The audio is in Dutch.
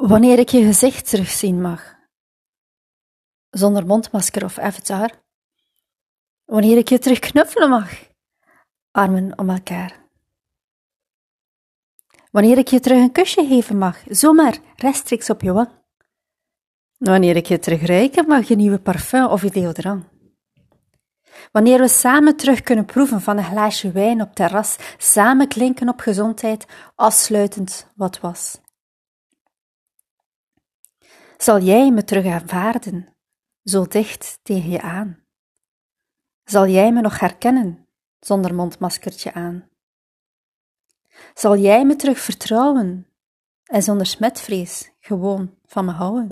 Wanneer ik je gezicht terugzien mag, zonder mondmasker of avatar. Wanneer ik je terug knuffelen mag, armen om elkaar. Wanneer ik je terug een kusje geven mag, zomaar rechtstreeks op je wang. Wanneer ik je terug ruiken mag, je nieuwe parfum of je deodorant. Wanneer we samen terug kunnen proeven van een glaasje wijn op terras, samen klinken op gezondheid, afsluitend wat was. Zal jij me terug aanvaarden, zo dicht tegen je aan? Zal jij me nog herkennen, zonder mondmaskertje aan? Zal jij me terug vertrouwen en zonder smetvrees gewoon van me houden?